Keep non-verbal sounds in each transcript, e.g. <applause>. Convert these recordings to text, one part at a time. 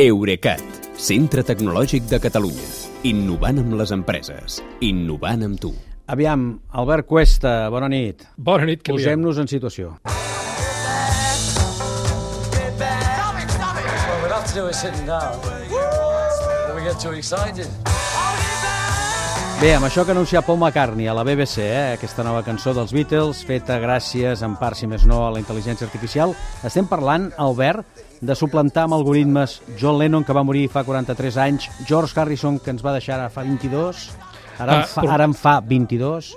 Eurecat, centre tecnològic de Catalunya. Innovant amb les empreses. Innovant amb tu. Aviam, Albert Cuesta, bona nit. Bona nit, Kilian. Posem-nos en situació. What we'll have to do is sitting down. When we get too excited. Bé, amb això que ha anunciat Paul McCartney a la BBC, eh, aquesta nova cançó dels Beatles, feta gràcies, en part, si més no, a la intel·ligència artificial, estem parlant, Albert, de suplantar amb algoritmes John Lennon, que va morir fa 43 anys, George Harrison, que ens va deixar ara fa 22, ara, en Ah, fa, ara en fa 22...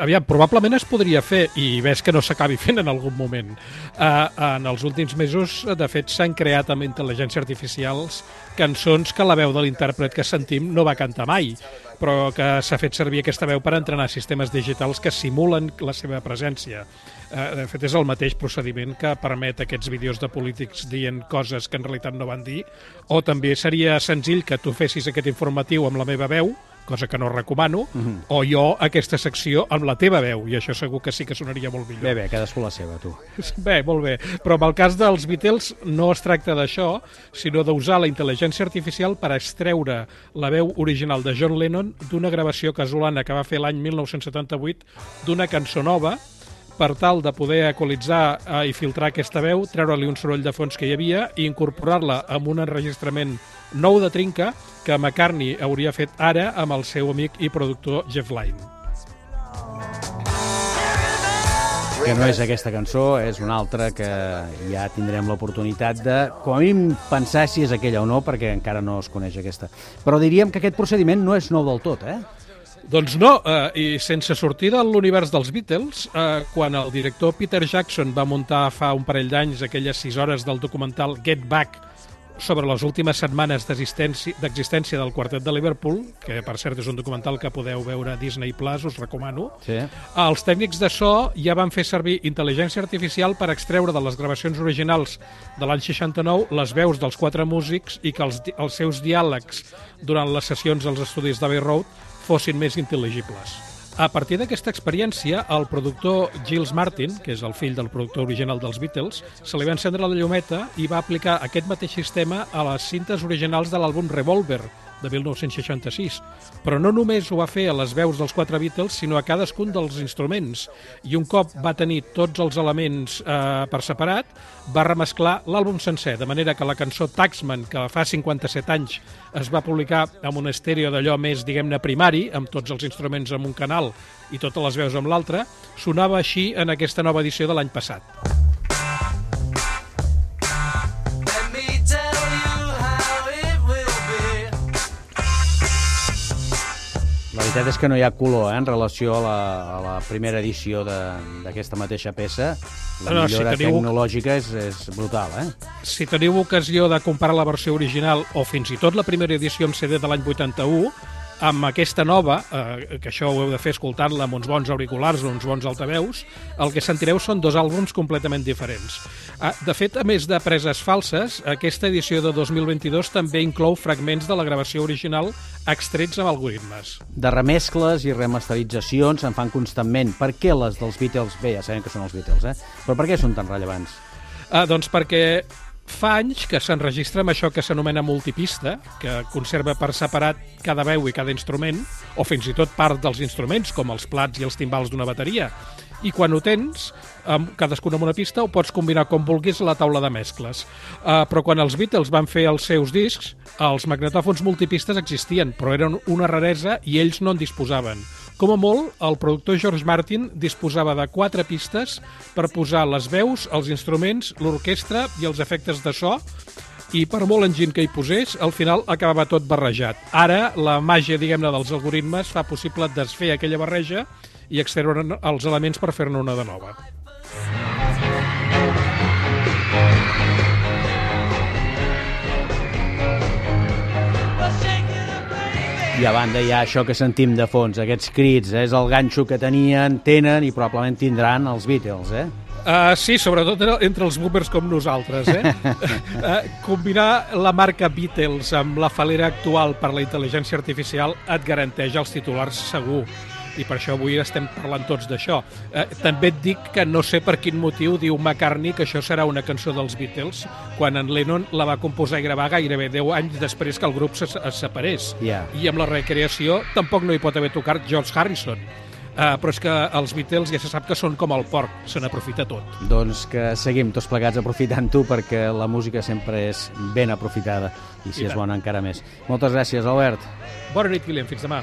Aviam, probablement es podria fer, i ves que no s'acabi <laughs> fent en algun moment. Uh, en els últims mesos, de fet, s'han creat amb intel·ligència artificials cançons que la veu de l'intèrpret que sentim no va cantar mai, però que s'ha fet servir aquesta veu per entrenar sistemes digitals que simulen la seva presència. Uh, de fet, és el mateix procediment que permet aquests vídeos de polítics dient coses que en realitat no van dir, o també seria senzill que tu fessis aquest informatiu amb la meva veu, cosa que no recomano, mm -hmm. o jo aquesta secció amb la teva veu, i això segur que sí que sonaria molt millor. Bé, bé, cadascú la seva, tu. <laughs> Bé, molt bé. Però en el cas dels Beatles no es tracta d'això, sinó d'usar la intel·ligència artificial per extreure la veu original de John Lennon d'una gravació casolana que va fer l'any 1978 d'una cançó nova per tal de poder equalitzar eh, i filtrar aquesta veu, treure-li un soroll de fons que hi havia i incorporar-la amb un enregistrament nou de trinca que McCartney hauria fet ara amb el seu amic i productor Jeff Lynne. Que no és aquesta cançó, és una altra que ja tindrem l'oportunitat de, com a mínim, pensar si és aquella o no, perquè encara no es coneix aquesta. Però diríem que aquest procediment no és nou del tot, eh? Doncs no, eh, i sense sortir de l'univers dels Beatles, eh, quan el director Peter Jackson va muntar fa un parell d'anys aquelles sis hores del documental Get Back sobre les últimes setmanes d'existència del quartet de Liverpool, que per cert és un documental que podeu veure a Disney Plus, us recomano, Sí. els tècnics de so ja van fer servir intel·ligència artificial per extreure de les gravacions originals de l'any 69 les veus dels quatre músics i que els, els seus diàlegs durant les sessions als estudis d'Abbey Road fossin més intel·ligibles. A partir d'aquesta experiència, el productor Giles Martin, que és el fill del productor original dels Beatles, se li va encendre la llumeta i va aplicar aquest mateix sistema a les cintes originals de l'àlbum Revolver, de 1966. Però no només ho va fer a les veus dels quatre Beatles, sinó a cadascun dels instruments. I un cop va tenir tots els elements eh, per separat, va remesclar l'àlbum sencer, de manera que la cançó Taxman, que fa 57 anys es va publicar amb un estèreo d'allò més, diguem-ne, primari, amb tots els instruments en un canal i totes les veus amb l'altre, sonava així en aquesta nova edició de l'any passat. Veritat és que no hi ha color eh, en relació a la, a la primera edició de- d'aquesta mateixa peça. La No, no, si millora teniu- tecnològica és, és brutal, eh? Si teniu ocasió de comparar la versió original o fins i tot la primera edició en CD de l'any 81, amb aquesta nova, eh, que això ho heu de fer escoltant-la amb uns bons auriculars o uns bons altaveus, el que sentireu són dos àlbums completament diferents. Ah, de fet, a més de preses falses, aquesta edició de 2022 també inclou fragments de la gravació original extrets amb algoritmes. De remescles i remasteritzacions se'n fan constantment. Per què les dels Beatles... Bé, ja sabem que són els Beatles, eh? Però per què són tan rellevants? Ah, doncs perquè fa anys que s'enregistra amb això que s'anomena multipista, que conserva per separat cada veu i cada instrument, o fins i tot part dels instruments, com els plats i els timbals d'una bateria. I quan ho tens, amb cadascun amb una pista, ho pots combinar com vulguis a la taula de mescles. Uh, però quan els Beatles van fer els seus discs, els magnetòfons multipistes existien, però eren una raresa i ells no en disposaven. Com a molt, el productor George Martin disposava de quatre pistes per posar les veus, els instruments, l'orquestra i els efectes de so, i per molt enginy que hi posés, al final acabava tot barrejat. Ara, la màgia, diguem-ne, dels algoritmes fa possible desfer aquella barreja i extreure els elements per fer-ne una de nova. I a banda hi ha això que sentim de fons, aquests crits, eh? és el ganxo que tenien, tenen i probablement tindran els Beatles, eh? Uh, sí, sobretot entre- els boomers com nosaltres. Eh? uh, <laughs> combinar la marca Beatles amb la falera actual per la intel·ligència artificial et garanteix els titulars segur. I per això avui estem parlant tots d'això. Eh, també et dic que no sé per quin motiu diu McCartney que això serà una cançó dels Beatles quan en Lennon la va composar i gravar gairebé 10 anys després que el grup se, es separés. Ja. I amb la recreació tampoc no hi pot haver tocat George Harrison. Uh, però és que els Beatles ja se sap que són com el porc, se n'aprofita tot. Doncs que seguim tots plegats aprofitant-ho perquè la música sempre és ben aprofitada i si I és tant. bona encara més. Moltes gràcies, Albert. Bona nit, Guillem, fins demà.